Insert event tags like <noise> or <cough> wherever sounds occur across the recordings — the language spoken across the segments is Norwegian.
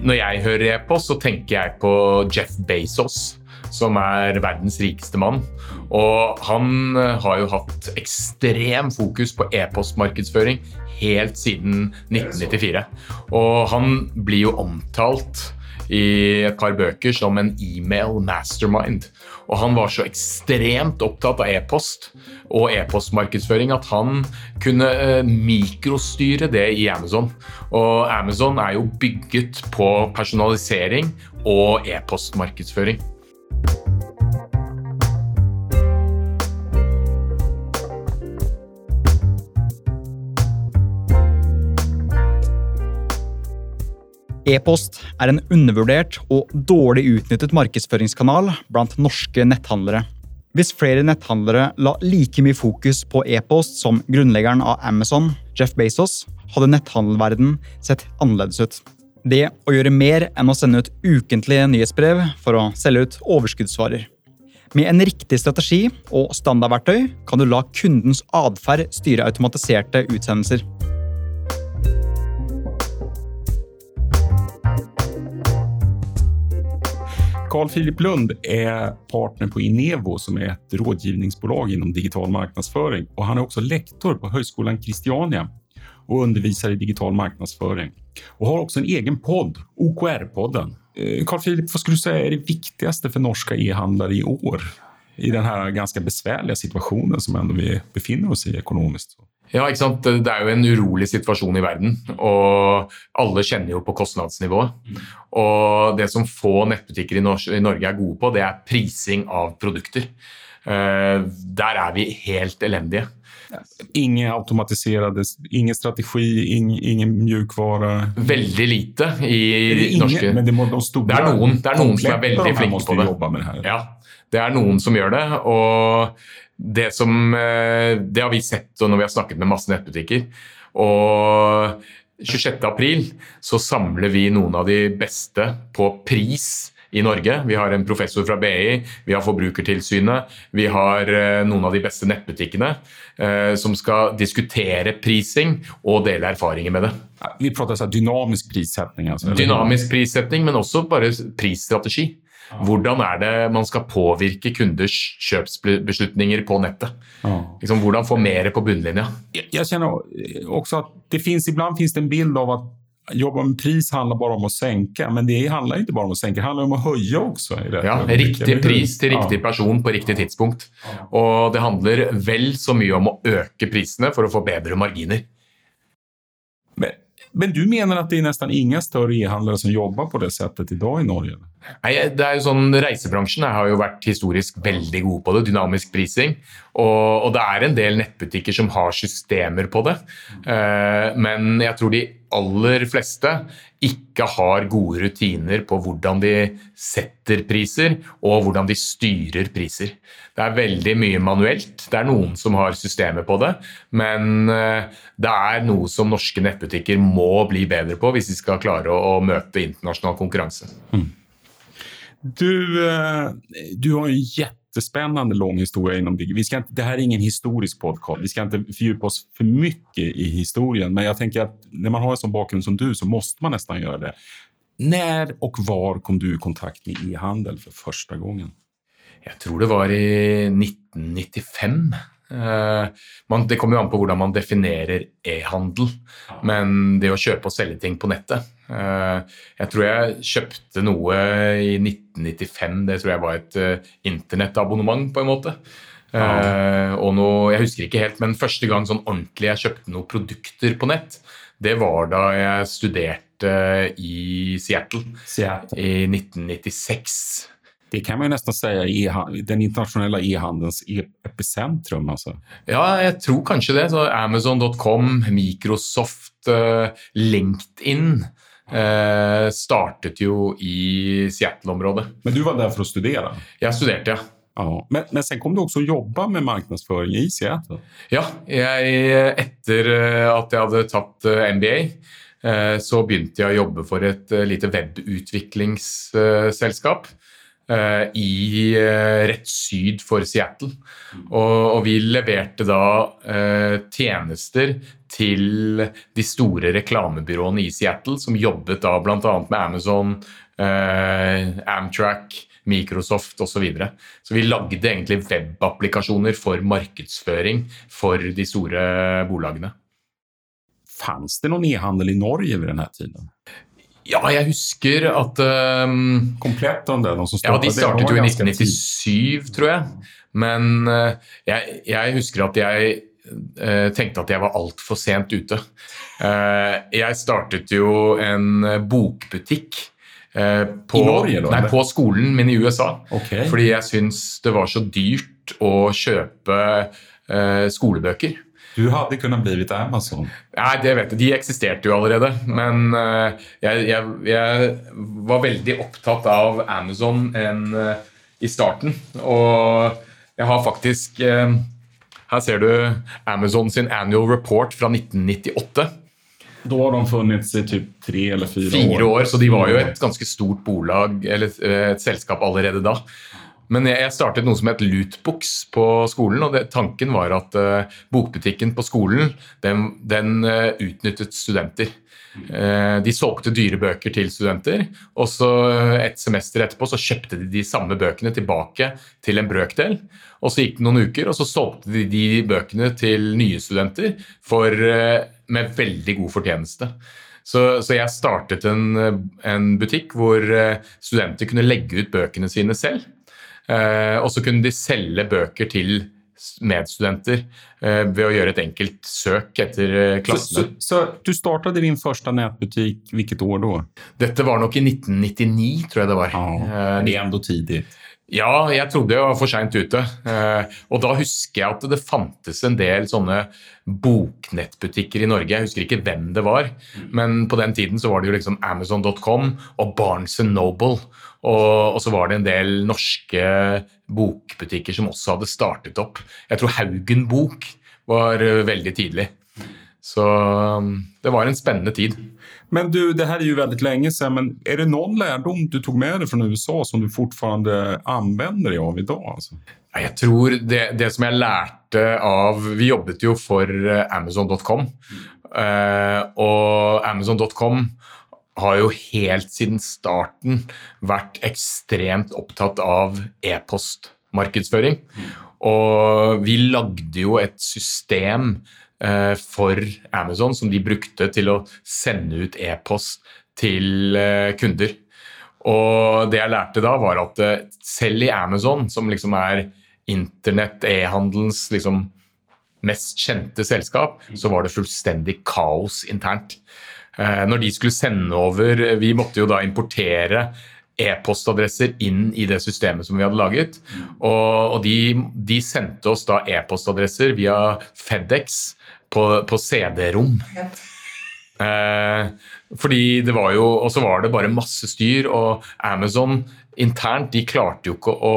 Når jeg hører e-post, så tenker jeg på Jeff Bezos, som er verdens rikeste mann. Og han har jo hatt ekstrem fokus på e-postmarkedsføring helt siden 1994. Og han blir jo omtalt i et par bøker som en email mastermind. Og han var så ekstremt opptatt av e-post og e-postmarkedsføring at han kunne eh, mikrostyre det i Amazon. Og Amazon er jo bygget på personalisering og e-postmarkedsføring. E-post er en undervurdert og dårlig utnyttet markedsføringskanal blant norske netthandlere. Hvis flere netthandlere la like mye fokus på e-post som grunnleggeren av Amazon, Jeff Bezos, hadde netthandelverden sett annerledes ut. Det å gjøre mer enn å sende ut ukentlige nyhetsbrev for å selge ut overskuddsvarer. Med en riktig strategi og standardverktøy kan du la kundens atferd styre automatiserte utsendelser. Carl Philip Lund är partner på Inevo som är ett rådgivningsbolag inom digital marknadsföring och han är också lektor på Högskolan Christiania och undervisar i digital marknadsföring och har också en egen podd, OKR-podden. Eh, Carl Philip, vad skulle du säga är det viktigaste för norska e-handlare i år i den här ganska besvärliga situationen som ändå vi befinner oss i ekonomiskt? Ja, ikke sant? Det er jo en urolig situasjon i verden, og alle kjenner jo på kostnadsnivået. Og det som få nettbutikker i Norge er gode på, det er prising av produkter. Eh, der er vi helt elendige. Ingen automatiserade, ingen strategi, ingen, ingen mjukvare? Veldig lite i ingen, norske Men det, må, de store, det er noen, det er noen som er veldig flinke på det. Det. Ja, det er noen som gjør det. og det, som, eh, det har vi sett når vi har snakket med masse nettbutikker. Og 26.4 så samler vi noen av de beste på pris i Norge. Vi har en professor fra BI, vi har Forbrukertilsynet, vi har eh, noen av de beste nettbutikkene eh, som skal diskutere prising og dele erfaringer med det. Vi prater om dynamisk prissetting? Altså, dynamisk prissetting, men også bare prisstrategi. Hvordan er det man skal påvirke kunders kjøpsbeslutninger på nettet? Liksom, hvordan få mer på bunnlinja? Jeg, jeg kjenner også at det finns, iblant finnes det en bild av at jobba med pris handler bare om å senke, men det handler ikke bare om å senke, det handler om å høye også. ja, Riktig pris til riktig person på riktig tidspunkt. Og det handler vel så mye om å øke prisene for å få bedre marginer. Men men du mener at det er nesten ingen større e-handlere som jobber på det settet i dag i Norge? Nei, det er jo sånn, Reisebransjen har jo vært historisk veldig god på det, dynamisk prising. Og, og det er en del nettbutikker som har systemer på det. Uh, men jeg tror de aller fleste ikke har gode rutiner på hvordan de setter priser og hvordan de styrer priser. Det er veldig mye manuelt. Det er noen som har systemer på det, men eh, det er noe som norske nettbutikker må bli bedre på hvis de skal klare å, møte internasjonal konkurranse. Mm. Du, eh, du har en jättespännande lång historia inom vi ska inte, Det här är ingen historisk podcast. Vi ska inte fördjupa oss för mycket i historien. Men jag tänker att när man har en sån bakgrund som du så måste man nästan göra det. När och var kom du i kontakt med e-handel för första gången? Jeg tror det var i 1995. Eh, man, det kommer jo an på hvordan man definerer e-handel, men det å kjøpe og selge ting på nettet eh, Jeg tror jeg kjøpte noe i 1995, det tror jeg var et uh, internettabonnement, på en måte. Ja. og noe, Jeg husker ikke helt, men første gang sånn ordentlig jeg kjøpte noen produkter på nett, det var da jeg studerte i Seattle, Seattle. i 1996. Det kan man jo nesten si i den internasjonale e-handelens epicentrum. Alltså. Ja, jeg tror kanskje det. Amazon.com, Microsoft, uh, LinkedIn uh, startet jo i Seattle-området. Men du var der for å studere? Jeg studerte, ja. ja. Men, men sen kom du også å jobbe med markedsføring i Seattle? Ja, jeg, etter eh, at jeg hadde tatt MBA så begynte jeg å jobbe for et lite webutviklingsselskap eh, i eh, rett syd for Seattle. Og, og vi leverte da eh, tjenester til de store reklamebyråene i Seattle, som jobbet da bl.a. med Amazon, eh, Amtrak, Microsoft osv. Så, videre. så vi lagde egentlig webapplikasjoner for markedsføring for de store bolagene. Fanns det noen e-handel i Norge ved denne tiden? Ja, jeg husker at um, Komplett om det? De, som ja, de startet jo i 1997, tror jeg. Men uh, jeg, jeg, husker at jeg uh, tenkte at jeg var altfor sent ute. Uh, jeg startet jo en bokbutikk på, I Norge, da? Nei, på skolen min i USA. Okay. Fordi jeg syns det var så dyrt å kjøpe skolebøker. Du hadde kunnet blitt Amazon. Nei, det vet jeg. De eksisterte jo allerede. Men uh, jeg, jeg, jeg, var veldig opptatt av Amazon en, uh, i starten. Og jeg har faktisk uh, Her ser du Amazon sin annual report fra 1998. Da har de funnits i typ tre eller fire, fire år. år. Så de var jo et ganske stort bolag, eller et selskap allerede da. Men jeg startet noe som het Lootbooks på skolen. og det, Tanken var at uh, bokbutikken på skolen den, den uh, utnyttet studenter. Uh, de solgte dyre bøker til studenter, og så et semester etterpå så kjøpte de de samme bøkene tilbake til en brøkdel. Og så gikk det noen uker, og så solgte de de bøkene til nye studenter for, med veldig god fortjeneste. Så, så, jeg startet en, en butikk hvor studenter kunne legge ut bøkene sine selv. Eh, og så kunne de selge bøker til medstudenter eh, ved å gjøre et enkelt søk etter eh, klassene. Så, så, så du startet din første nettbutikk hvilket år da? Dette var nok i 1999, tror jeg det var. Ja, det er enda tidlig. Ja, jeg trodde jeg var for seint ute. Og da husker jeg at det fantes en del sånne boknettbutikker i Norge. Jeg husker ikke hvem det var, men på den tiden så var det jo liksom Amazon.com og Barnes Noble. Og, og, så var det en del norske bokbutikker som også hadde startet opp. Jeg tror Haugen Bok var eh, veldig tidlig. Så um, det var en spennende tid. Men du, det her er jo veldig lenge siden, men er det noen lærdom du tok med deg fra USA som du fortsatt anvender deg av i dag? Altså? Jeg tror det, det, som jeg lærte av Vi jobbet jo for eh, Amazon.com. Uh, og Amazon.com har jo helt siden starten vært ekstremt opptatt av e-postmarkedsføring. Og vi lagde jo et system eh, for Amazon som de brukte til å sende ut e-post til eh, kunder. Og det jeg lærte da, var at eh, selv i Amazon, som liksom er internett, e-handelens liksom mest kjente selskap, så var det fullstendig kaos internt. Eh, når de skulle sende over Vi måtte jo da importere e-postadresser inn i det systemet som vi hadde laget. Og, og de, de, sendte oss da e-postadresser via Fedex på, på CD-rom. Eh, fordi det var jo Og så var det bare masse styr, og Amazon internt de klarte jo ikke å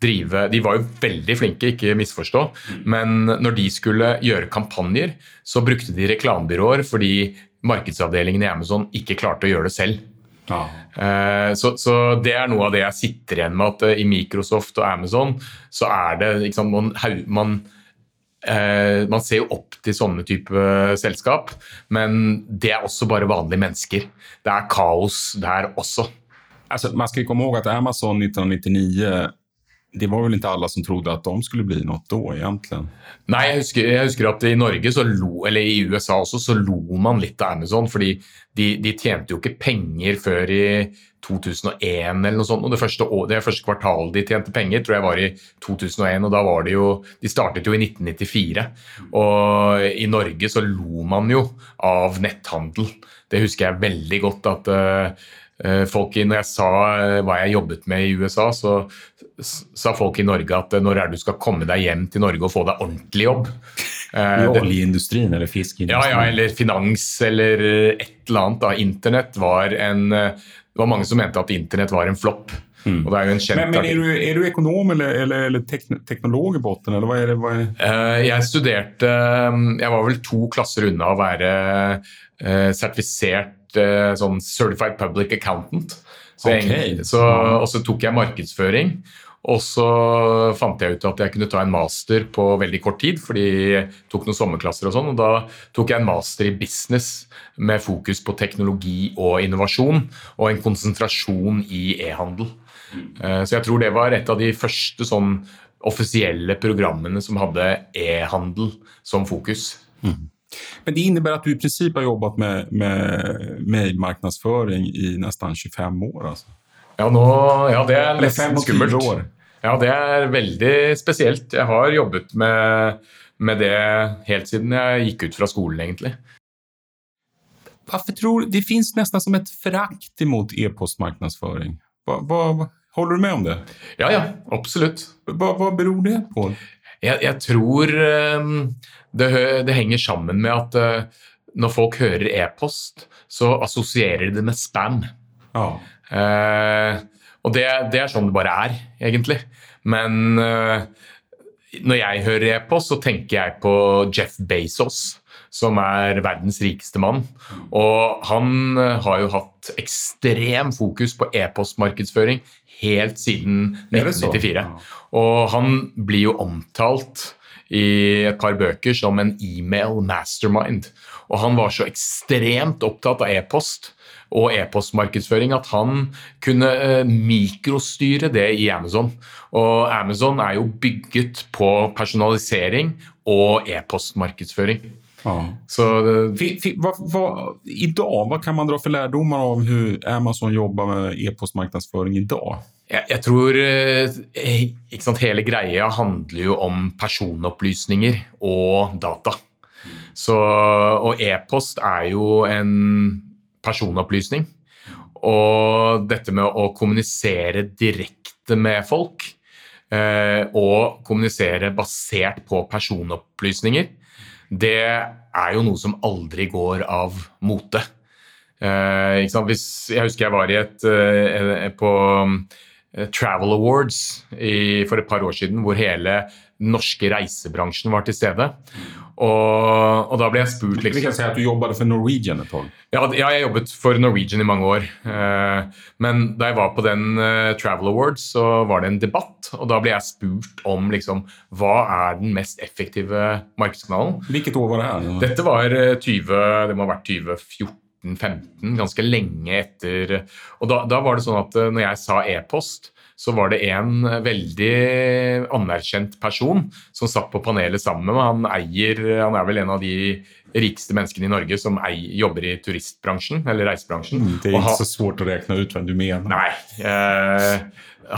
drive De var jo veldig flinke, ikke misforstå, men når de skulle gjøre kampanjer, så brukte de reklamebyråer fordi markedsavdelingen i Amazon ikke klarte å gjøre det selv. Ja. Eh, så, så, det er noe av det jeg sitter igjen med, at eh, i Microsoft og Amazon så er det liksom, man, man, eh, man ser jo opp til sånne type selskap, men det er også bare vanlige mennesker. Det er kaos der også. Altså, man skal komme ihåg at Amazon 1999 det var vel ikke alle som trodde at de skulle bli noe da, egentlig? Nei, jeg husker, jeg husker, at i Norge, lo, eller i USA også, så lo man litt av Amazon. fordi de, de tjente jo ikke penger før i 2001 eller noe sånt. og Det første, det første kvartalet de tjente penger, tror jeg var i 2001. og da var det jo, de startet jo i 1994. Og i Norge så lo man jo av netthandel. Det husker jeg veldig godt. at uh, folk når jeg sa eh, hva jeg jobbet med i USA, så sa folk i Norge at eh, når er det du skal komme deg hjem til Norge og få deg ordentlig jobb? <laughs> I oljeindustrien eller fiskeindustrien? Ja, ja, eller finans eller et eller annet. Da. Internett var en Det var mange som mente at internett var en flopp. Mm. men, men er, du, er, du, økonom eller, eller, eller teknolog i båten, eller hva er det? Hva er det? Jeg studerte Jeg var vel to klasser unna å være sertifisert Eh, sånn certified public accountant. Så jeg, så, og så tok jeg markedsføring. Og så fant jeg ut at jeg kunne ta en master på veldig kort tid, fordi jeg tok noen sommerklasser og sånn. Og da tok jeg en master i business med fokus på teknologi og innovasjon, og en konsentrasjon i e-handel. Eh, Så jeg tror det var et av de første sånn offisielle programmene som hadde e-handel som fokus. Men det innebär att du i princip har jobbat med, med mejlmarknadsföring i nästan 25 år. Alltså. Ja, nå, ja det er nesten skummelt. år. Ja, det er veldig spesielt. Jeg har jobbet med, med det helt siden jeg gikk ut fra skolen, egentlig. Varför tror Det finns nästan som ett förakt emot e-postmarknadsföring. Håller du med om det? Ja, ja, absolutt. Hva, vad beror det på? Jeg, jeg tror eh, det, det henger sammen med at eh, når folk hører e-post, så assosierer de det med spam. Ja. Eh, og det, det er sånn det bare er, egentlig. Men eh, når jeg hører e-post, så tenker jeg på Jeff Bezos, som er verdens rikeste mann. Og han eh, har jo hatt ekstrem fokus på e-postmarkedsføring helt siden Er det så? 1994. Og han blir jo omtalt i et par bøker som en email mastermind. Og han var så ekstremt opptatt av e-post og e-postmarkedsføring at han kunne eh, mikrostyre det i Amazon. Og Amazon er jo bygget på personalisering og e-postmarkedsføring. Ja. Så eh, vad, vad, idag, vad kan man dra för lärdomar av hur Amazon jobbar med e-postmarknadsföring idag? jeg, jeg tror eh, ikke sant, Hele greia handler jo om personopplysninger og data. Så, og e-post er jo en personopplysning. Og dette med å kommunisere direkte med folk, eh, og kommunisere basert på personopplysninger, det er jo noe som aldri går av mote. Eh, jeg husker jeg var i et, eh, på Travel Awards i, for et par år siden, hvor hele den norske reisebransjen var til stede. Og, og da ble jeg spurt Vi liksom, kan si at du jobbet for Norwegian et år? ja, ja, jeg jobbet for Norwegian i mange år. Eh, Men da jeg var på den eh, Travel Awards, så var det en debatt. Og da ble jeg spurt om liksom, hva er den mest effektive markedskanalen. Hvilket år var det her? Dette var eh, 20, det må ha vært 2014-15, ganske lenge etter Og da, da var det sånn at eh, når jeg sa e-post, så var det en eh, veldig anerkjent person som satt på panelet sammen med meg. Han eier, han er vel en av de rikeste menneskene i Norge som eier, jobber i turistbransjen, eller reisebransjen. Mm, Det er Og inte han- så svårt å rekne ut hvem du mener. Nei. Eh,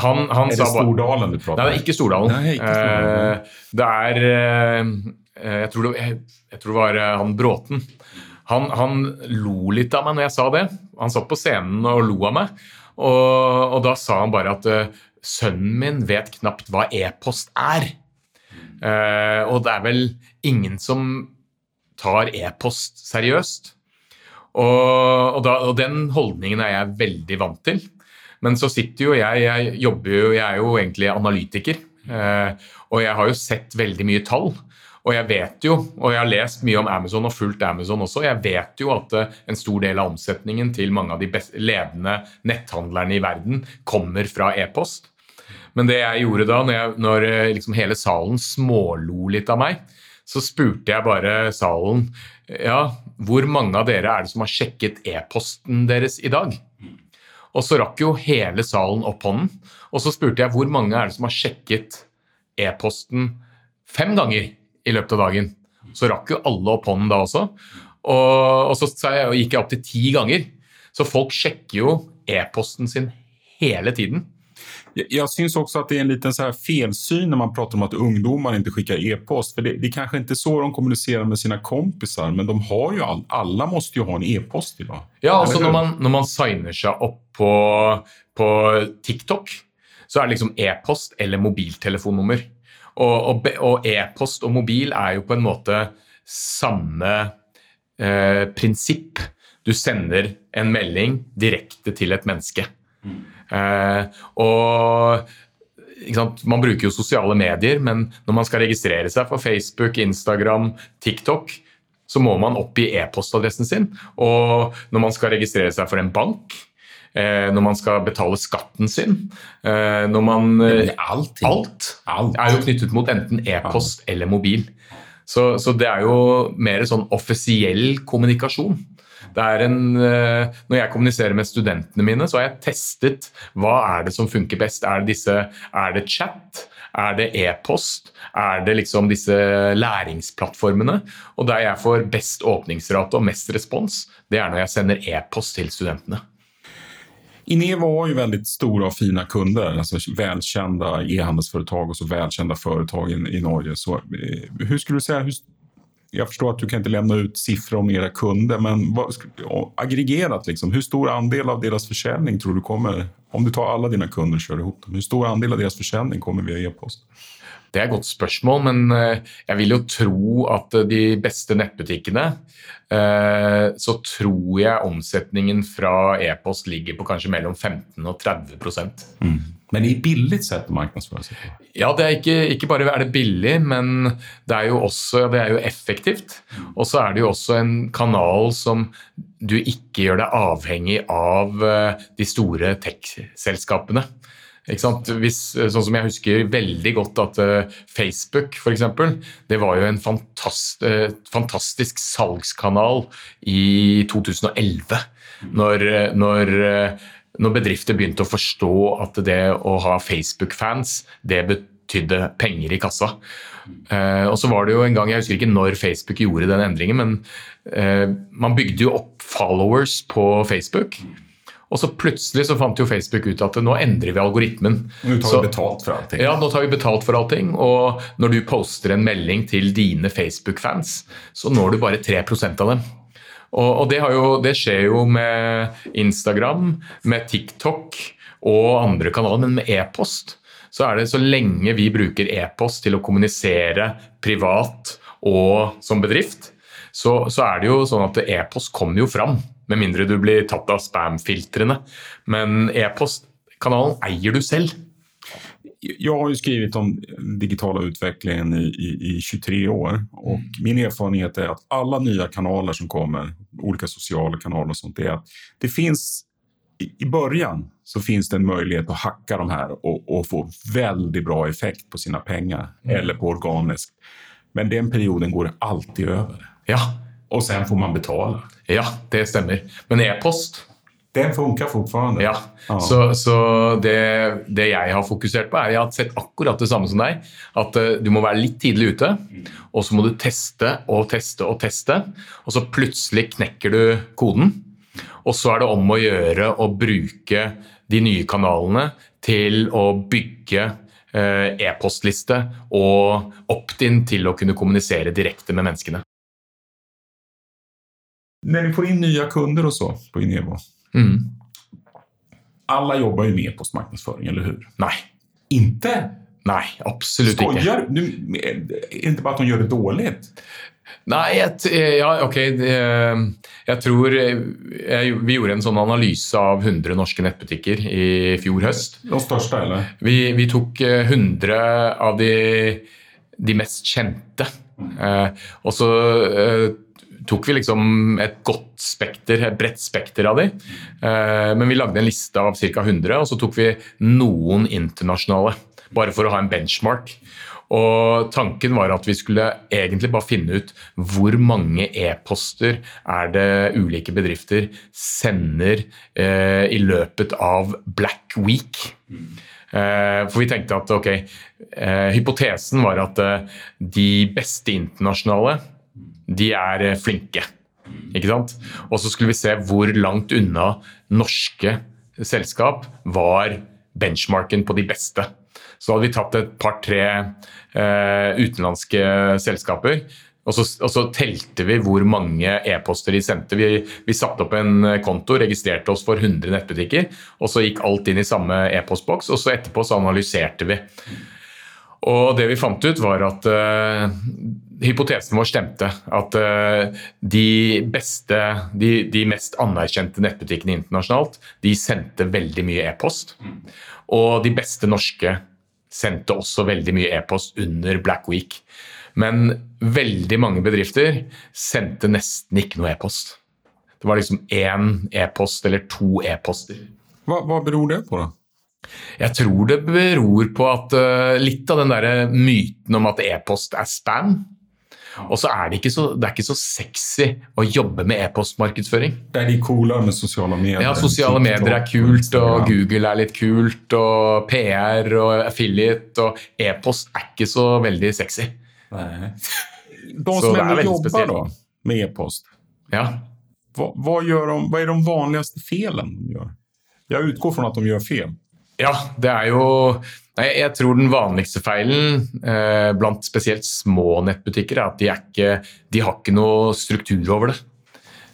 han, han er det Stordalen du prater om? Nei, det er ikke Stordalen. Nei, ikke Stordalen. Eh, det er eh, jeg, tror det, jeg, jeg tror det var eh, han Bråten. Han, han lo litt av meg når jeg sa det. Han satt på scenen og lo av meg. Og, og da sa han bare at eh, sønnen min vet knapt hva e-post er. Uh, og det er vel ingen som tar e-post seriøst. Og, og, da, og den holdningen er jeg veldig vant til. Men så sitter jo jeg Jeg jobber jo, jeg er jo egentlig analytiker. Uh, og jeg har jo sett veldig mye tall. Og jeg vet jo, og jeg har lest mye om Amazon og fulgt Amazon også, jeg vet jo at eh, en stor del av omsetningen til mange av de ledende netthandlerne i verden kommer fra e-post. Men det jeg gjorde da, når, jeg, når eh, liksom hele salen smålo litt av meg, så spurte jeg bare salen ja, hvor mange av dere er det som har sjekket e-posten deres i dag? Og så rakk jo hele salen opp hånden. Og så spurte jeg hvor mange er det som har sjekket e-posten fem ganger i løpet av dagen. Så rakk jo alle opp hånden da også. Og, og så jeg, gikk jeg opp til ti ganger. Så folk sjekker jo e-posten sin hele tiden. Jeg, jag syns også at det er en liten så felsyn når man prater om at ungdommer ikke sender e-post. For det, det er kanskje ikke så de kommuniserer med sine kompisar, men de har jo all, alle må jo ha en e-post. Ja, altså når man, når man signer seg opp på, på TikTok, så er det liksom e-post eller mobiltelefonnummer. Og, og, be- og e-post og mobil er jo på en måte samme eh, prinsipp. Du sender en melding direkte til et menneske. Eh, og? Man bruker jo sosiale medier, men når man skal registrere seg for Facebook, Instagram, TikTok, så må man oppgi e-postadressen sin. Og når man skal registrere seg for en bank, når man skal betale skatten sin, eh, når man eh, Alt Alt. er jo knyttet mot enten e-post eller mobil. Så, så det er jo mer sånn offisiell kommunikasjon. Det er en, eh, når jeg kommuniserer med studentene mine, så har jeg testet hva er det som funker best. Er det, disse, er det chat? Er det e-post? Er det liksom disse læringsplattformene? Og der jeg får best åpningsrate og mest respons, det er når jeg sender e-post til studentene. Inevo har ju väldigt stora och fina kunder, alltså välkända e-handelsföretag och så välkända företag i, i Norge. Så, eh, hur skulle du säga, hur, jag förstår att du kan inte lämna ut siffror om era kunder, men vad, aggregerat, liksom, hur stor andel av deras försäljning tror du kommer, om du tar alla dina kunder och kör ihop dem, hur stor andel av deras försäljning kommer via e-post? Det er et godt spørsmål, men eh, jeg vil jo tro at eh, de beste nettbutikkene eh, Så tror jeg omsetningen fra e-post ligger på kanskje mellom 15 og 30 mm. Men det billig sett, på. Ja, det er ikke, ikke bare er det billig, men det er jo også det er jo effektivt. Og så er det jo også en kanal som du ikke gjør deg avhengig av de store tech-selskapene. Hvis, sånn som Jeg husker veldig godt at uh, Facebook for eksempel, det var jo en fantast, uh, fantastisk salgskanal i 2011. Når, eh, når, eh, når bedrifter begynte å forstå at det å ha Facebook-fans, det betydde penger i kassa. Uh, og så var det jo en gang, Jeg husker ikke når Facebook gjorde den endringen, men eh, man bygde jo opp followers på Facebook. Og så plutselig så fant jo Facebook ut at nå endrer vi algoritmen. Nå tar Så- vi betalt for allting. ja, nå tar vi betalt for allting, og når du poster en melding til dine Facebook-fans, så når du bare 3% av dem. Og, og det, har jo, det skjer jo med Instagram, med TikTok og andre kanaler, men med e-post så er det så lenge vi bruker e-post til å kommunisere privat og som bedrift, så, så er det jo sånn at e-post kommer jo fram, med mindre du blir tatt av spam-filtrene. Men e-postkanalen eier du selv. Jag har ju skrivit om digitala utvecklingen i, i, i 23 år och min erfarenhet är att alla nya kanaler som kommer, olika sociala kanaler och sånt, är att det finns i, i början så finns det en möjlighet att hacka de här och, och få väldigt bra effekt på sina pengar eller på organiskt. Men den perioden går alltid över Ja, och sen får man betala. ja det stemmer. Men e-post Den funker fortfarande. Ja, Ja. så, så det, det jeg har fokusert på, er jeg har sett akkurat det samme som deg. At eh, du må være litt tidlig ute, og så må du teste og teste og teste. Og så plutselig knekker du koden. Og så er det om å gjøre å bruke de nye kanalene til å bygge eh, e-postliste og opt-in til å kunne kommunisere direkte med menneskene. När ni får in nya kunder och så på Inevo, Mm. alla jobbar ju med e-postmarknadsföring, eller hur? Nei. Inte? Nei, Skojar. ikke. Skojar du? Inte bara att de gör det dåligt? Nei, jeg, ja, ok. det- Jeg tror jeg, Vi gjorde en sånn analyse av 100 norske nettbutikker i fjor høst. De största, eller? Vi, vi tok eh, 100 av de, de mest kjente. Eh, og så eh, tok vi liksom et godt spekter, et bredt spekter av de. Eh, men vi lagde en liste av ca. 100, og så tok vi noen internasjonale. Bare for å ha en benchmark. Og tanken var at vi skulle egentlig bare finne ut hvor mange e-poster er det ulike bedrifter sender eh, i løpet av Black Week. Eh, for vi tenkte at ok, hypotesen var at de beste internasjonale, de er eh, flinke. Ikke sant? Og så skulle vi se hvor langt unna norske selskap var benchmarken på de beste. Så hadde vi tatt et par-tre eh, utenlandske selskaper. Og så, og så telte vi hvor mange e-poster de sendte. Vi, vi satte opp en konto, registrerte oss for 100 nettbutikker, og så gikk alt inn i samme e-postboks, og så etterpå så analyserte vi. Og det vi fant ut, var at eh, hypotesen vår stemte. At uh, de beste, de, de mest anerkjente nettbutikkene internasjonalt, de sendte veldig mye e-post. Og de beste norske sendte også veldig mye e-post under Black Week. Men veldig mange bedrifter sendte nesten ikke noe e-post. Det var liksom én e-post eller to e-poster. Hva, hva beror det på, da? Jeg tror det beror på at uh, litt av den der myten om at e-post er spam. Og så er det ikke så, det er ikke så sexy å jobbe med e-postmarkedsføring. Det er de coolere med sosiale medier. Ja, sosiale medier er kult, og Google er litt kult, og PR og affiliate og e-post er ikke så veldig sexy. Nei. <laughs> De som jobber da, med e-post, ja. hva, hva, de, hva er de vanligste feilene de gjør? Jeg utgår fra at de gjør feil. Ja, det er jo Nei, jeg tror den vanligste feilen eh, blant spesielt små nettbutikker er at de, er ikke, de har ikke noe struktur over det.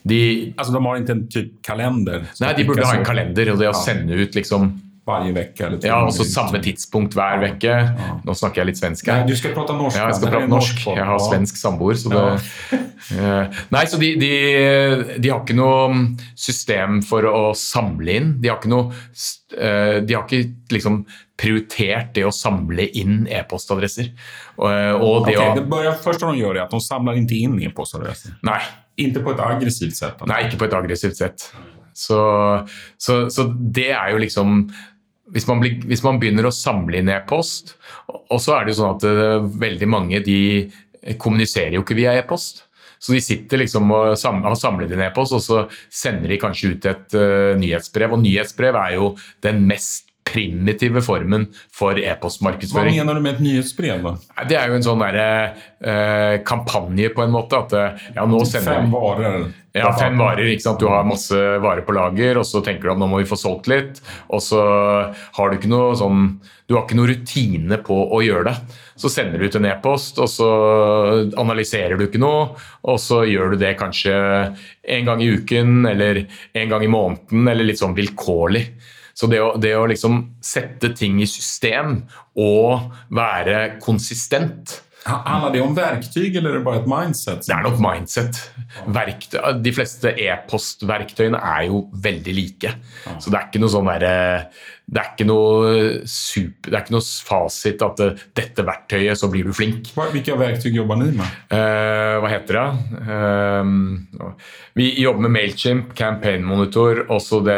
De, altså, de har ikke en type kalender? Nei, de burde ha en kalender, og det å sende ut liksom hver vecka. Eller ja, også samme tidspunkt hver uke. Ja. Nå snakker jeg litt svensk her. Du skal prate norsk. Ja, jeg skal prate norsk. Jeg har svensk samboer. Så det, uh, <laughs> nei, så de, de, de, har ikke noe system for å samle inn. De har ikke noe uh, De har ikke liksom prioritert det å samle inn e-postadresser. Uh, og det, okay, det börjar, første de gjør, er at de samler ikke inn e-postadresser? Nei. Ikke på et aggressivt sett? Nei, ikke på et aggressivt sett. Så, så, så, det er jo liksom hvis man, blir, hvis man, begynner å samle inn e-post, og så er det jo sånn at uh, veldig mange de kommuniserer jo ikke via e-post. Så de sitter liksom og samler, har samlet inn e-post, og så sender de kanskje ut et uh, nyhetsbrev. Og nyhetsbrev er jo den mest primitive formen for e-postmarkedsføring. Hva mener du med et nyhetsbrev? da? Det er jo en sånn der, eh, kampanje, på en måte. at ja, nå sender Fem varer? Ja, fem varer. ikke sant? Du har masse varer på lager, og så tenker du at nå må vi få solgt litt. Og så har du ikke noe sånn Du har ikke noe rutine på å gjøre det. Så sender du ut en e-post, og så analyserer du ikke noe. Og så gjør du det kanskje en gang i uken eller en gang i måneden, eller litt sånn vilkårlig. Så det å, det å liksom sette ting i system og være konsistent Handler det om verktøy, eller er det bare et mindset? Det er nok mindset. Verktøy, de fleste e-postverktøyene er jo veldig like. Så det er ikke noe sånn derre det er ikke noe super, det er ikke noe fasit at uh, dette verktøyet, så blir du flink. Hvilke verktøy jobber dere med? Uh, hva heter det? Uh, vi jobber med Mailchimp, Campaign Monitor, også det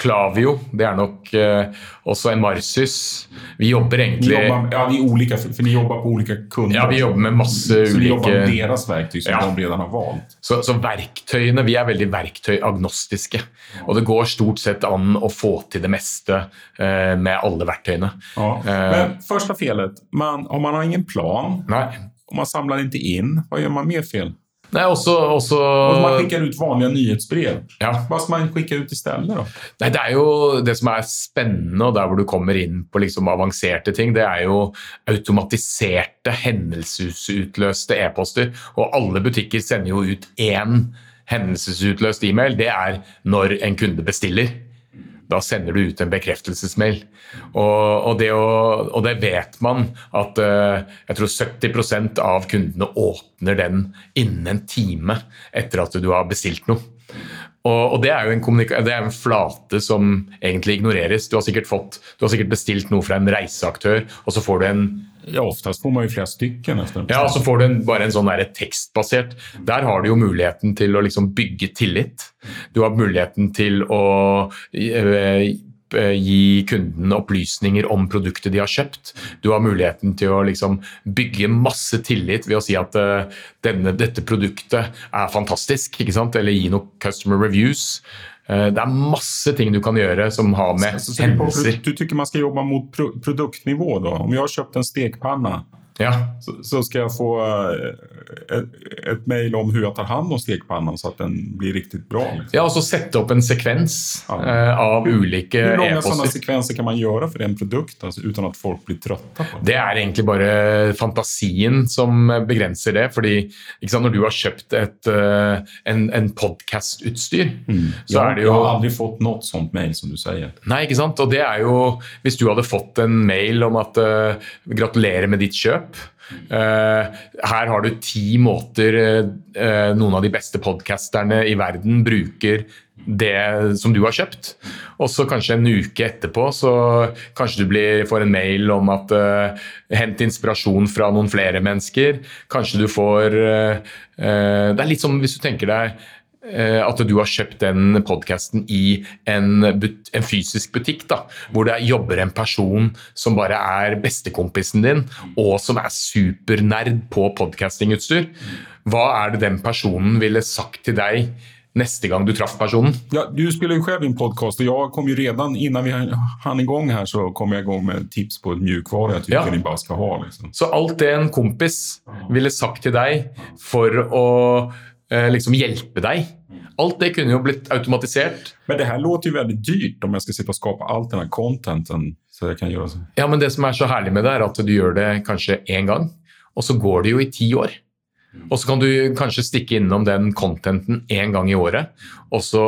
Klavio. Det er nok også Emarsis. Vi jobber egentlig jobber, Ja, de ulike, for de jobber på ulike kunder. Ja, vi jobber med masse ulike Så de jobber med deres verktøy som ja. de allerede har valgt? Så, så verktøyene Vi er veldig verktøyagnostiske. Og det går stort sett an å få til det meste bästa eh, med alle verktøyene. Ja. Eh, Men første felet, man, om man har ingen plan, Nej. om man samler ikke inn, hva gjør man mer fel? Nei, også, også... Og man skikker ut vanlige nyhetsbrev. Ja. Hva skal man skikke ut i stedet? da? Nei, Det er jo det som er spennende, og der hvor du kommer inn på liksom avanserte ting, det er jo automatiserte, hendelsesutløste e-poster. Og alle butikker sender jo ut én hendelsesutløst e-mail. Det er når en kunde bestiller. Da sender du ut en bekreftelsesmail. Og, og, det, å, og det, vet man at uh, jeg tror 70% av kundene åpner den innen en time etter at du har bestilt noe. Og, og det, er jo det er en flate som egentlig ignoreres. Du har, fått, du har sikkert bestilt noe fra en reiseaktør, og så får du en ja, oftest får man jo flere stykker. nesten. Ja, så får du en, bare en sånn der tekstbasert. Der har du jo muligheten til å liksom bygge tillit. Du har muligheten til å eh, gi kunden opplysninger om produktet de har kjøpt. Du har muligheten til å liksom bygge masse tillit ved å si at uh, denne, dette produktet er fantastisk, eller gi noen customer reviews. Eh, det er masse ting du kan gjøre som har med hendelser Du tykker man skal jobbe mot produktnivå? da? Om jeg har kjøpt en stekepanne Ja. Så, så, skal jeg få ett, et, et mail om hvordan jeg tar hand om stekpannan så at den blir riktig bra. Liksom. Ja, og så sette opp en sekvens ja. uh, av e-poster. Hvor mange sånne sekvenser kan man gjøre for en produkt alltså, uten at folk blir trøtte på det? Det er egentlig bare fantasien som begrenser det. sant, Når du har kjøpt et, uh, en, en podcastutstyr mm. så ja, er det jo Jag har aldri fått noe sånt mail, som du sier. Nei, ikke sant? Og det er jo Hvis du hadde fått en mail om at uh, gratulerer med ditt kjøp Uh, her har du ti måter uh, noen av de beste podkasterne i verden bruker det som du har kjøpt. Og så kanskje en uke etterpå så kanskje du blir, får en mail om at uh, hent inspirasjon fra noen flere mennesker. Kanskje du får Det er litt som hvis du tenker deg eh, at du har kjøpt den podkasten i en, but, en, fysisk butikk, da, hvor det jobber en person som bare er bestekompisen din, og som er supernerd på podkastingutstyr. Hva er det den personen ville sagt til deg neste gang du traff personen? Ja, du spiller jo selv en podkast, og jeg kom jo redan innan vi hann igång her, så kom jeg igång med tips på mjukvare jeg tycker ja. ni bare skal ha. Liksom. Så alt det en kompis ville sagt til deg for å Eh, liksom hjelpe deg. Alt det kunne jo blitt automatisert. Men det her låter jo veldig dyrt om jeg skal sitte og skape alt denne contenten. så jeg kan gjøre så. Ja, men det som er så herlig med det, er at du gjør det kanskje én gang, og så går det jo i ti år. Og så kan du kanskje stikke innom den contenten én gang i året, og så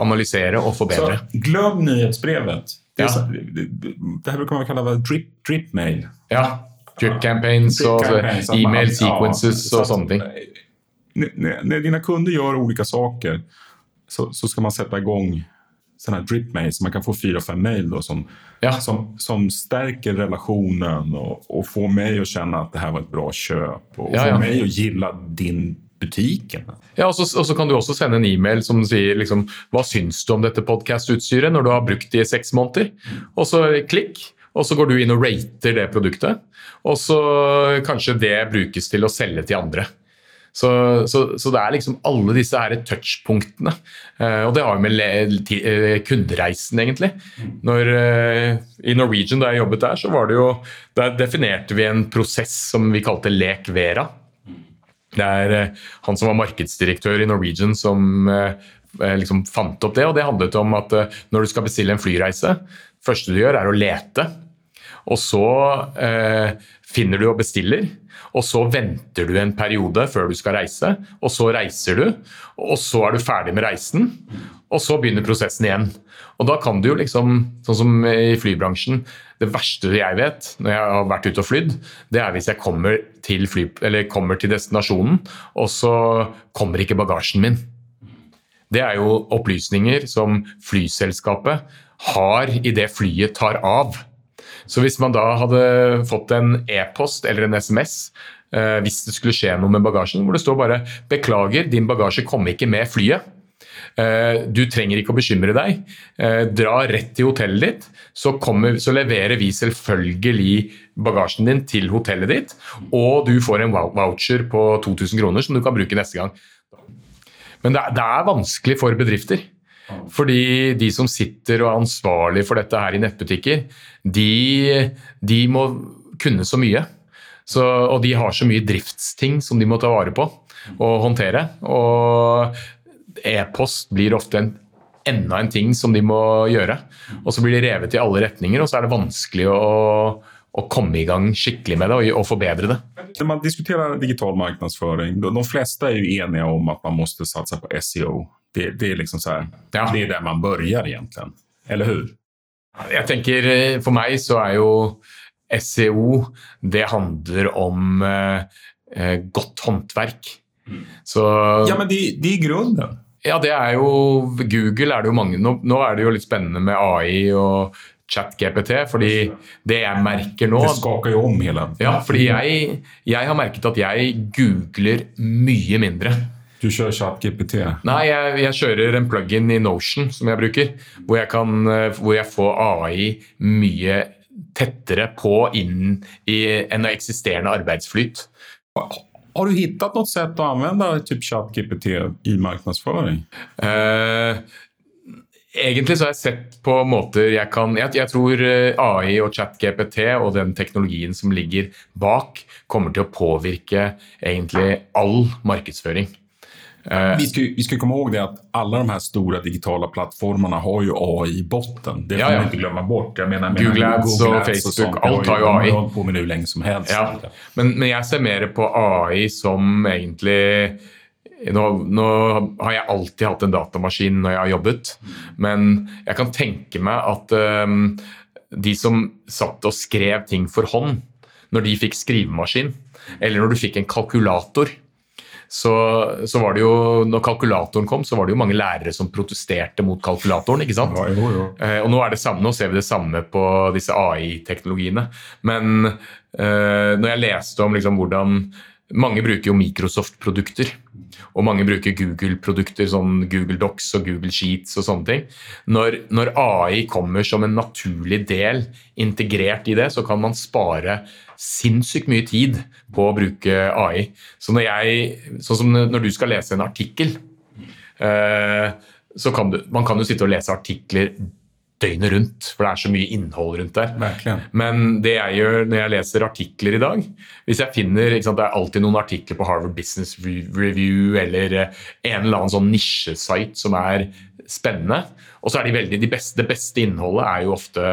analysere og forbedre. Så glem nyhetsbrevet. Det, ja. det, det, her bruker man kalle drip, drip mail. Ja. Drip campaigns og e-mail sequences og sånne ting när, när dina kunder gör olika saker så, så ska man sätta igång sådana här drip mail så man kan få fyra, fem mail då, som, ja. som, som stärker relationen och, och får mig att känna att det här var ett bra köp och ja, får ja. mig att gilla din butiken. Ja, og så, og så, kan du også sende en e-mail som sier liksom, hva syns du om dette podkastutstyret når du har brukt det i seks måneder. Og så klikk, og så går du inn og rater det produktet. Og så kanskje det brukes til å selge til andre. Så, så, så, det er liksom alle disse her touchpunktene. Uh, og det har jo med uh, kundereisen, egentlig. Når, uh, I Norwegian, da jeg jobbet der, så var det jo Der definerte vi en prosess som vi kalte Lek Vera. Det er han som var markedsdirektør i Norwegian som liksom fant opp det. Og det handlet om at når du skal bestille en flyreise, første du gjør, er å lete. Og så finner du og bestiller. Og så venter du en periode før du skal reise, og så reiser du. Og så er du ferdig med reisen, og så begynner prosessen igjen. Og da kan du jo liksom, sånn som i flybransjen Det verste jeg vet når jeg har vært ute og flydd, det er hvis jeg kommer til, fly, kommer til destinasjonen, og så kommer ikke bagasjen min. Det er jo opplysninger som flyselskapet har idet flyet tar av. Så hvis man da hadde fått en e-post eller en SMS eh, hvis det skulle skje noe med bagasjen, hvor det står bare 'beklager, din bagasje kom ikke med flyet'. Eh, du trenger ikke å bekymre deg. Eh, dra rett til hotellet ditt, så, kommer, så, leverer vi selvfølgelig bagasjen din til hotellet ditt. Og du får en voucher på 2000 kroner som du kan bruke neste gang. Men det det er vanskelig for bedrifter. Fordi de som sitter og er ansvarlig for dette her i nettbutikker, de, de må kunne så mye. Så, og de har så mye driftsting som de må ta vare på og håndtere. Og e-post blir ofte en, enda en ting som de må gjøre. Og så blir de revet i alle retninger, og så er det vanskelig å, å komme i gang skikkelig med det og, og forbedre det. Når man diskuterer digital markedsføring, de fleste er jo enige om at man må satse på SEO. Det, det, är liksom så här, ja. det är där man börjar egentligen. Eller hur? Jeg tenker eh, For meg så er jo SEO Det handler om eh, eh, godt håndverk. Mm. Så Ja, men det, det er grunnen. Ja, det er jo Google er det jo mange nå, nå er det jo litt spennende med AI og ChatGPT, fordi det jeg merker nå Det skaker jo om hele Ja, fordi jeg, jeg har merket at jeg googler mye mindre. Du kjører ChatGPT? Nei, jeg, jeg, kjører en plug-in i Notion som jeg bruker. Hvor jeg, kan, eh, hvor jeg får AI mye tettere på inn i en eksisterende arbeidsflyt. Har du hittat noe sett å anvende typ ChatGPT i markedsføring? Uh, egentlig så har jeg sett på måter jeg kan jeg, jeg, tror eh, AI og ChatGPT og den teknologien som ligger bak, kommer til å påvirke egentlig all markedsføring. Eh, vi ska, vi ska komma ihåg det att alla de här stora digitala plattformarna har ju AI i botten. Det får ja, ja. man inte glömma bort. Jag menar, Google Ads och Facebook, och alt har jo AI. har på med nu länge som helst. Ja. Men, men jeg ser mer på AI som egentlig nå, nå, har jeg alltid hatt en datamaskin når jeg har jobbet, men jeg kan tenke meg at um, de som satt og skrev ting for hånd, når de fikk skrivemaskin, eller når du fikk en kalkulator så, så, var det jo, når kalkulatoren kom, så var det jo mange lærere som protesterte mot kalkulatoren. ikke sant? Ja, jo, jo. Eh, og nå, er det samme, nå ser vi det samme på disse AI-teknologiene. Men eh, når jeg leste om liksom, hvordan mange bruker jo Microsoft-produkter. Og mange bruker Google-produkter, sånn Google Docs og Google Sheets og sånne ting. Når, når, AI kommer som en naturlig del integrert i det, så kan man spare sinnssykt mye tid på å bruke AI. Så når jeg, sånn som når du skal lese en artikkel, eh, så kan du, man kan jo sitte og lese artikler døgnet rundt, for det er så mye innhold rundt der. Merkelig. Men det jeg gjør når jeg leser artikler i dag hvis jeg finner, sant, Det er alltid noen artikler på Harvard Business Review eller eh, en eller annen sånn nisjesite som er spennende. Og så er de veldig, de beste, Det beste innholdet er jo ofte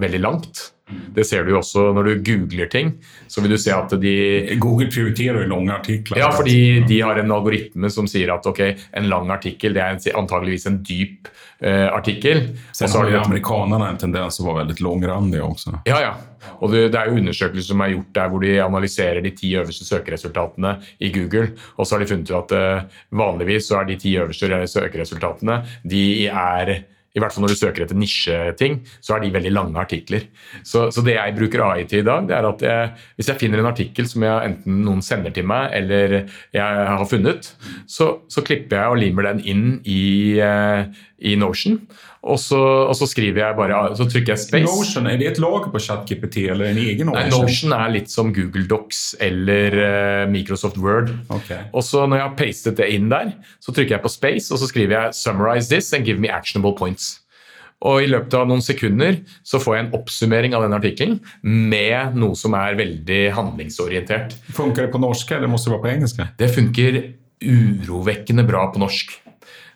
veldig langt. Det ser du jo også når du googler ting. så vil du se at de... Google prioriterer lange artikler. Ja, fordi de har en algoritme som sier at ok, en lang artikkel det er antageligvis en dyp eh, artikkel. Sen har jo amerikanerne en tendens å være veldig langrandige også. Ja, ja. Og det, det, er jo undersøkelser som er gjort der hvor de analyserer de ti øverste søkeresultatene i Google. Og så har de funnet ut at eh, vanligvis så er de ti øverste søkeresultatene de er i hvert fall når du søker etter nisjeting, så er de veldig lange artikler. Så, så, det jeg bruker AI til i dag, det er at jeg, hvis jeg finner en artikkel som jeg, enten noen sender til meg, eller jeg har funnet, så, så klipper jeg og limer den inn i, uh, i Notion. Og så, og så, skriver jeg bare, så trykker jeg space. Notion, Er det et lag på ChatGPT eller en egen Notion? Nei, Notion er litt som Google Docs eller uh, Microsoft Word. Okay. Og så Når jeg har pastet det inn der, så trykker jeg på space og så skriver jeg 'summarize this and give me actionable points'. Og i løpet av noen sekunder så får jeg en oppsummering av den artikkelen med noe som er veldig handlingsorientert. Funker det på norsk, eller må det være på engelsk? Det funker urovekkende bra på norsk.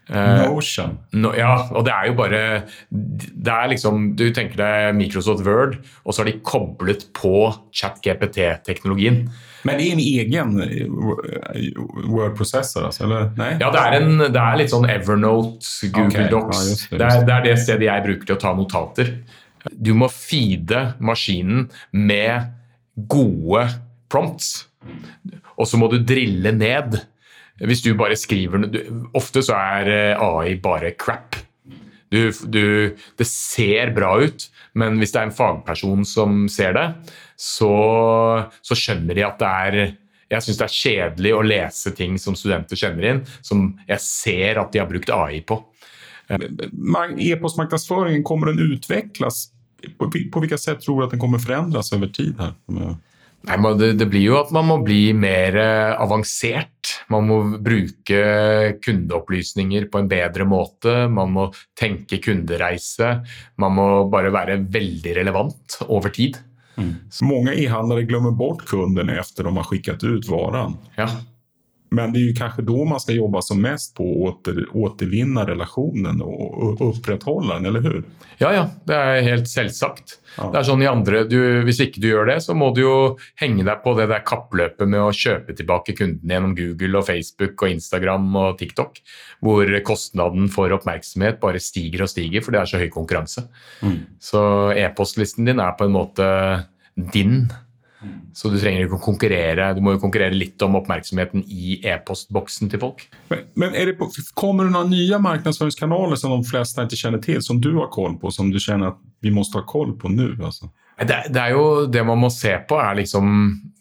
Eh, Notion. No, ja, og det er jo bare det er liksom, Du tenker deg Microsoft Word, og så har de koblet på chat-GPT-teknologien. Men det er en egen eh, Word-prosessor? Altså, eller? Nei? Ja, det er, en, det er, litt sånn Evernote, Google okay. Docs. Ja, just det, just det. Det, er, det, er, det stedet jeg bruker til å ta notater. Du må feede maskinen med gode prompts, og så må du drille ned hvis du bare skriver Ofte så er eh, AI bare crap. Du, du, det ser bra ut, men hvis det er en fagperson som ser det, så, så skjønner de at det er jeg syns det er kjedelig å lese ting som studenter kjenner inn, som jeg ser at de har brukt AI på. E-postmarkedsføringen, kommer den utvikles? På, på hvilket sett tror du at den kommer forandres over tid? her? Nei, det, det, blir jo at man må bli mer eh, avansert. Man må bruke kundeopplysninger på en bedre måte. Man må tenke kundereise. Man må bare være veldig relevant over tid. Mm. Mange e-handlere glemmer bort kunden etter de har skickat ut varen. Ja. Men det er ju kanskje da man skal jobbe som mest på å åter, återvinne relasjonen og opprettholde den, eller hur? Ja, ja. Det er helt selvsagt. Ja. Det er sånn i andre, du, Hvis ikke du gjør det, så må du jo henge deg på det der kappløpet med å kjøpe tilbake kundene gjennom Google og Facebook og Instagram og TikTok, hvor kostnaden for oppmerksomhet bare stiger og stiger, for det er så høy konkurranse. Mm. Så e-postlisten din er på en måte din så du trenger ikke å konkurrere. Du må jo konkurrere litt om oppmerksomheten i e-postboksen til folk. Men, men det på, kommer det noen nye markedsføringskanaler som de fleste ikke kjenner til, som du har koll på, som du kjenner at vi må ha koll på nå? Altså? Det, det, er jo det man må se på, er liksom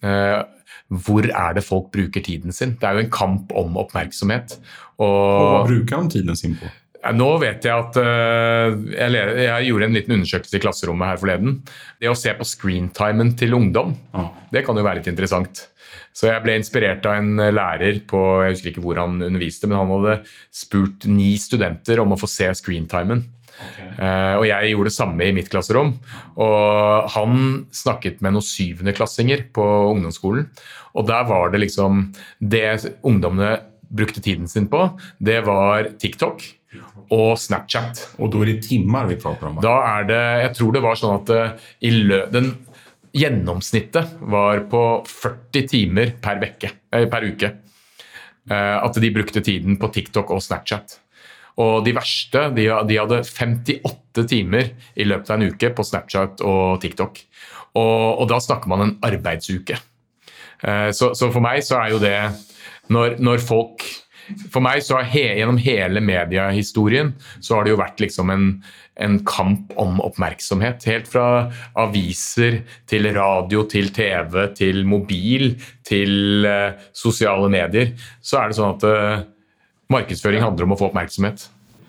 eh, hvor er det folk bruker tiden sin? Det er jo en kamp om oppmerksomhet. Og, og hva bruker de tiden sin på? Nå vet jeg at uh, jeg, gjorde en liten undersøkelse i klasserommet her forleden. Det å se på screentimen til ungdom, det kan jo være litt interessant. Så jeg ble inspirert av en lærer på Jeg husker ikke hvor han underviste, men han hadde spurt ni studenter om å få se screentimen. Okay. Uh, og jeg gjorde det samme i mitt klasserom. Og han snakket med noen syvendeklassinger på ungdomsskolen. Og der var det liksom Det ungdommene brukte tiden sin på, det var TikTok og Snapchat. Og da er det timer vi prater om? Da er det, Jeg tror det var sånn at eh, i lø, den gjennomsnittet var på 40 timer per, vekke, eh, per uke. Eh, at de brukte tiden på TikTok og Snapchat. Og de verste de, de, hadde 58 timer i løpet av en uke på Snapchat og TikTok. Og, og da snakker man en arbeidsuke. Så, så, for meg så er jo det når, når folk For meg så har he, gjennom hele mediehistorien så har det jo vært liksom en, en kamp om oppmerksomhet. Helt fra aviser til radio til TV til mobil til uh, sosiale medier. Så er det sånn at uh, markedsføring handler om å få oppmerksomhet.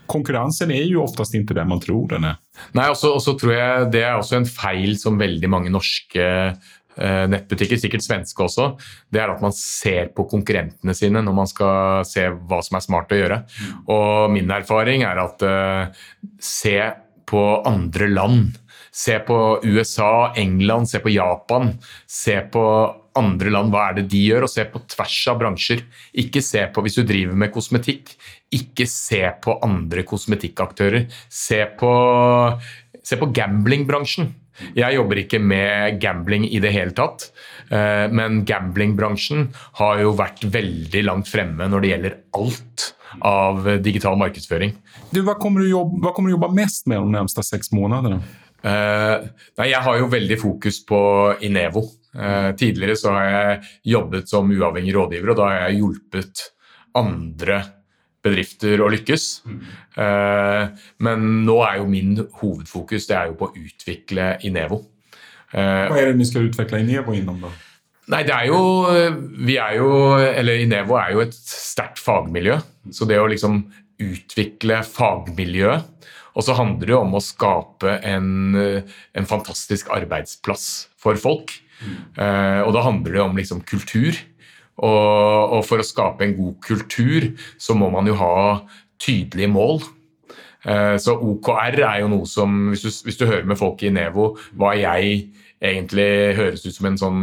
Konkurransen er jo oftest ikke det man tror den er. Nei, og så tror jeg Det er også en feil som veldig mange norske nettbutikker, sikkert svenske også, det er at man ser på konkurrentene sine når man skal se hva som er smart å gjøre. Og min erfaring er at uh, se på andre land. Se på USA, England, se på Japan. Se på andre land, hva er det de gjør, og se på tvers av bransjer. Ikke se på, Hvis du driver med kosmetikk, ikke se på andre kosmetikkaktører. Se på, se på gamblingbransjen. Jeg jobber ikke med gambling i det hele tatt, eh, men gamblingbransjen har jo vært veldig langt fremme når det gjelder alt av digital markedsføring. Du, hva, kommer du jobbe, hva kommer du jobbe mest med de nærmeste seks månedene? Uh, nei, jeg har jo veldig fokus på Inevo. Uh, tidligere så har jeg jobbet som uavhengig rådgiver, og da har jeg hjulpet andre bedrifter å lykkes. Mm. Men nå er jo min hovedfokus det er jo på å utvikle Inevo. Eh, Hva er det vi skal utvikle Inevo innom, da? Nei, det er jo, vi er jo, eller Inevo er jo et sterkt fagmiljø. Så det å liksom utvikle fagmiljøet Og så handler det om å skape en, en fantastisk arbeidsplass for folk. Mm. Og da handler det om liksom kultur. Og, og, for å skape en god kultur, så må man jo ha tydelige mål. Eh, så OKR er jo noe som Hvis du, hvis du hører med folk i Nevo hva jeg egentlig høres ut som en sånn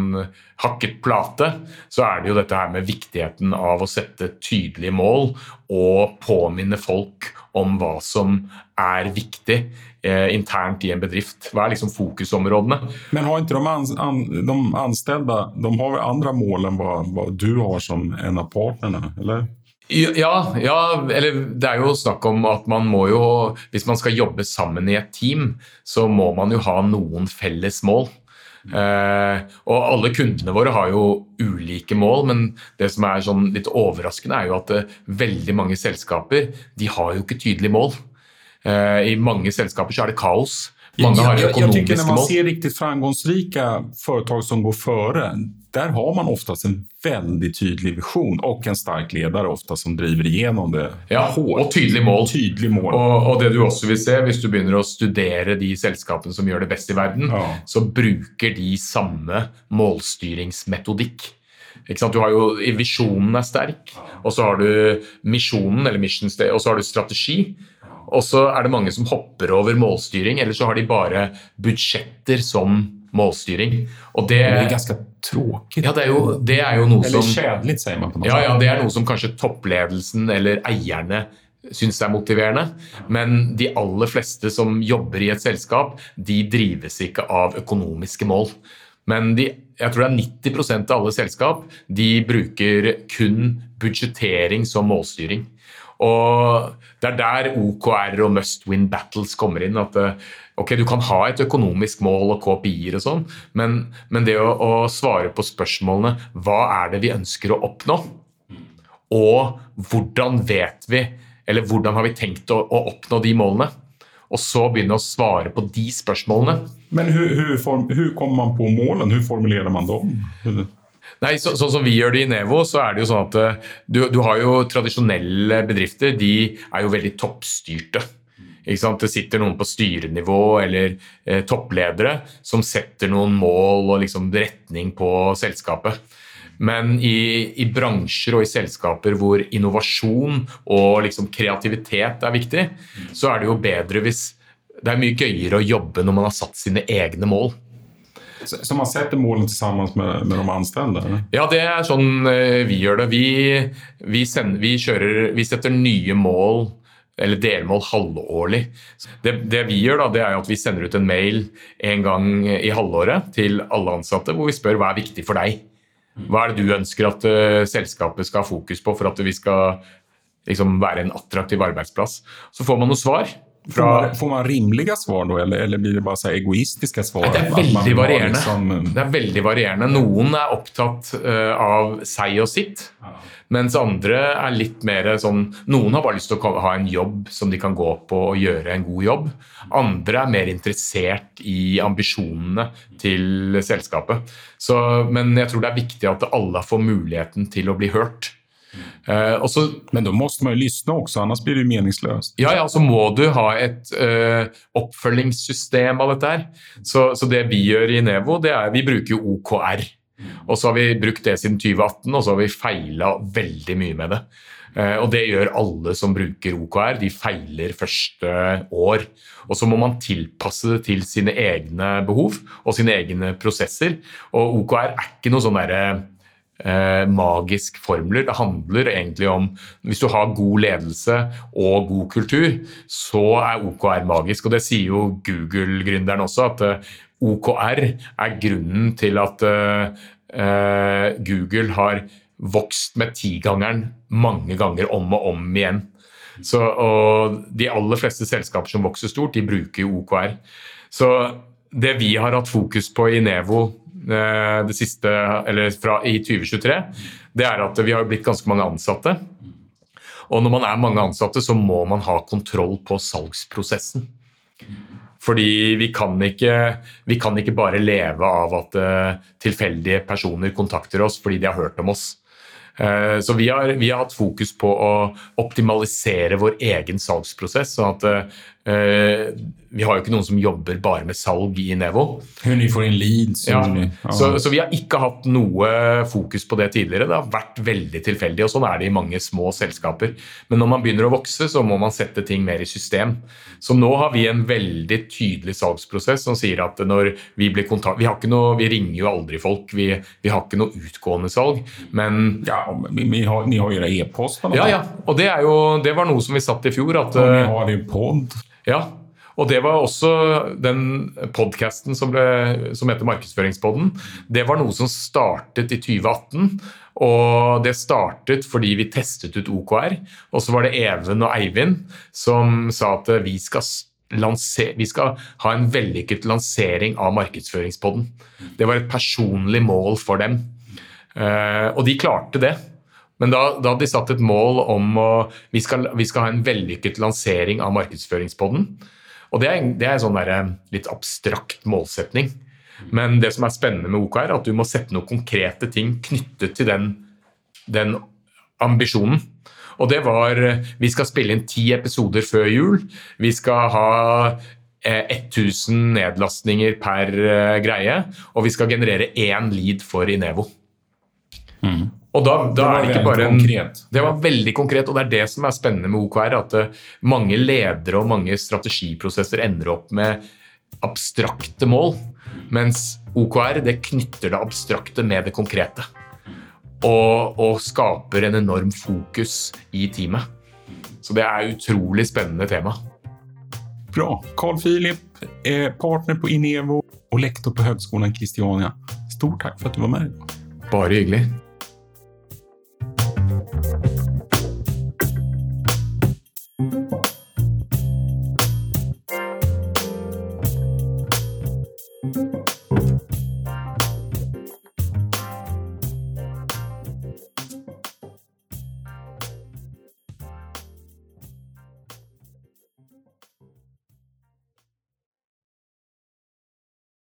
hakket plate, så er det jo dette her med viktigheten av å sette tydelige mål og påminne folk om hva som er viktig internt i en bedrift. Hva er liksom fokusområdene? Men har ikke de, an, an, de ansatte de har andre mål enn hva, hva, du har som en av partnerne, eller? Ja, ja, eller det er jo snakk om at man må jo Hvis man skal jobbe sammen i et team, så må man jo ha noen felles mål. Eh, og alle kundene våre har jo ulike mål, men det som er sånn litt overraskende, er jo at eh, veldig mange selskaper de har jo ikke tydelige mål. Eh, I mange selskaper så er det kaos. Mange har økonomiske mål. Jeg, jeg, Når man ser riktig framgangsrike foretak som går føre, der har man oftest en veldig tydelig visjon og en sterk leder ofte som driver igjennom det. Ja, og tydelig mål. Tydelig mål. Og, og, det du også vil se hvis du begynner å studere de selskapene som gjør det best i verden, ja. så bruker de samme målstyringsmetodikk. Du har jo, Visjonen er sterk, og så har du misjonen, eller mission, og så har du strategi. Og så er det mange som hopper over målstyring, eller så har de bare budsjetter som målstyring. Og det, det er ganske tråkig. Ja, det er jo, det er jo noe eller som kjedelig, sier man. Ja, ja, det er noe som kanskje toppledelsen eller eierne syns er motiverende. Men de aller fleste som jobber i et selskap, de drives ikke av økonomiske mål. Men de, jeg tror det er 90% av alle selskap de bruker kun budsjettering som målstyring. Og Det er der OKR og must win battles kommer inn. at eh, ok, Du kan ha et økonomisk mål og KPI-er og sånn, men, men, det å, å, svare på spørsmålene hva er det vi ønsker å oppnå, og hvordan vet vi, eller hvordan har vi tenkt å, å oppnå de målene, og så begynne å svare på de spørsmålene. Men hvordan kommer man på målene? Hvordan formulerer man dem? Nei, så, Sånn som vi gjør det i Nevo, så er det jo sånn at eh, du, du har jo tradisjonelle bedrifter. De er jo veldig toppstyrte. Det sitter noen på styrenivå eller eh, toppledere som setter noen mål og liksom retning på selskapet. Men i, i, bransjer og i selskaper hvor innovasjon og liksom kreativitet er viktig, så er det jo bedre hvis Det er mye gøyere å jobbe når man har satt sine egne mål. Så man setter målene sammen med, med de ansatte? Ja, det er sånn eh, vi gjør det. Vi, vi, sender, vi, kjører, vi setter nye mål eller delmål halvårlig. Det, det, vi gjør da, det er at vi sender ut en mail en gang i halvåret til alle ansatte hvor vi spør hva er viktig for deg. Hva er det du ønsker at uh, selskapet skal ha fokus på for at vi skal liksom, være en attraktiv arbeidsplass? Så får man noen svar. Får man, får man rimliga svar då, eller, eller blir det bare så egoistiske svar? Det er veldig varierende. Liksom... Det er veldig varierende. Noen er opptatt uh, av seg og sitt. Mens andre er litt mer sånn Noen har bare lyst til å ha en jobb som de kan gå på og gjøre en god jobb. Andre er mer interessert i ambisjonene til selskapet. Så, men jeg tror det er viktig at alle får muligheten til å bli hørt. Uh, også, men da må man jo lysne også, ellers blir det meningsløst. Ja, ja, så må du ha et eh, oppfølgingssystem av dette. her. Så, så, det vi gjør i Nevo, det er vi bruker jo OKR. Og så har vi brukt det siden 2018, og så har vi feila veldig mye med det. Eh, og det gjør alle som bruker OKR. De feiler første år. Og så må man tilpasse det til sine egne behov og sine egne prosesser. Og OKR er ikke noe sånn derre eh, magisk formler. Det handler egentlig om Hvis du har god ledelse og god kultur, så er OKR magisk. Og det sier jo Google-gründeren også, at eh, OKR er grunnen til at eh, eh, Google har vokst med tigangeren mange ganger om og om igjen. Så, og de aller fleste selskaper som vokser stort, de bruker jo OKR. Så det vi har hatt fokus på i Nevo det siste, eller fra, i 2023, det er at vi har blitt ganske mange ansatte. Og når man er mange ansatte, så må man ha kontroll på salgsprosessen. Fordi vi kan ikke, vi kan ikke bare leve av at uh, tilfeldige personer kontakter oss fordi de har hørt om oss. Uh, så vi har, vi har, hatt fokus på å optimalisere vår egen salgsprosess, sånn at vi har jo ikke noen som jobber bare med salg i Nevo. Leads. Ja. Så, så, vi har ikke hatt noe fokus på det tidligere. Det har vært veldig tilfeldig, og sånn er det i mange små selskaper. Men når man begynner å vokse, så må man sette ting mer i system. Så nå har vi en veldig tydelig salgsprosess som sier at når vi blir kontakt... Vi, noe, vi ringer jo aldri folk, vi, vi har ikke noe utgående salg, men Ja, men vi har, ni har jo e-post? Ja, ja. Og det, jo, det, var noe som vi satt i fjor. At, og vi har jo pod. Ja, og det var også den podkasten som, som, heter Markedsføringspodden. Det var noe som startet i 2018. Og det startet fordi vi testet ut OKR. Og så var det Even og Eivind som sa at vi skal, vi skal ha en vellykket lansering av Markedsføringspodden. Det var et personlig mål for dem. Eh, og de klarte det. Men da, da hadde de satt et mål om å vi skal, vi skal ha en vellykket lansering av Markedsføringspodden. Og det er, det er en sånn der, eh, litt abstrakt målsetning. Men det som er spennende med OKR, er at du må sette noen konkrete ting knyttet til den, den ambisjonen. Og det var eh, Vi skal spille inn ti episoder før jul. Vi skal ha 1000 eh, nedlastninger per greie. Og vi skal generere én lead for Inevo. Mm. Og da, da er det ikke bare en, konkret. Det var veldig konkret, og det er det som er spennende med OKR. At eh, mange ledere og mange strategiprosesser ender opp med abstrakte mål. Mens OKR det knytter det abstrakte med det konkrete. Og, og skaper en enorm fokus i teamet. Så det er utrolig spennende tema. Bra. Carl Philip er partner på Inevo og lektor på Høgskolen Kristiania. Stort takk for at du var med. Bare hyggelig.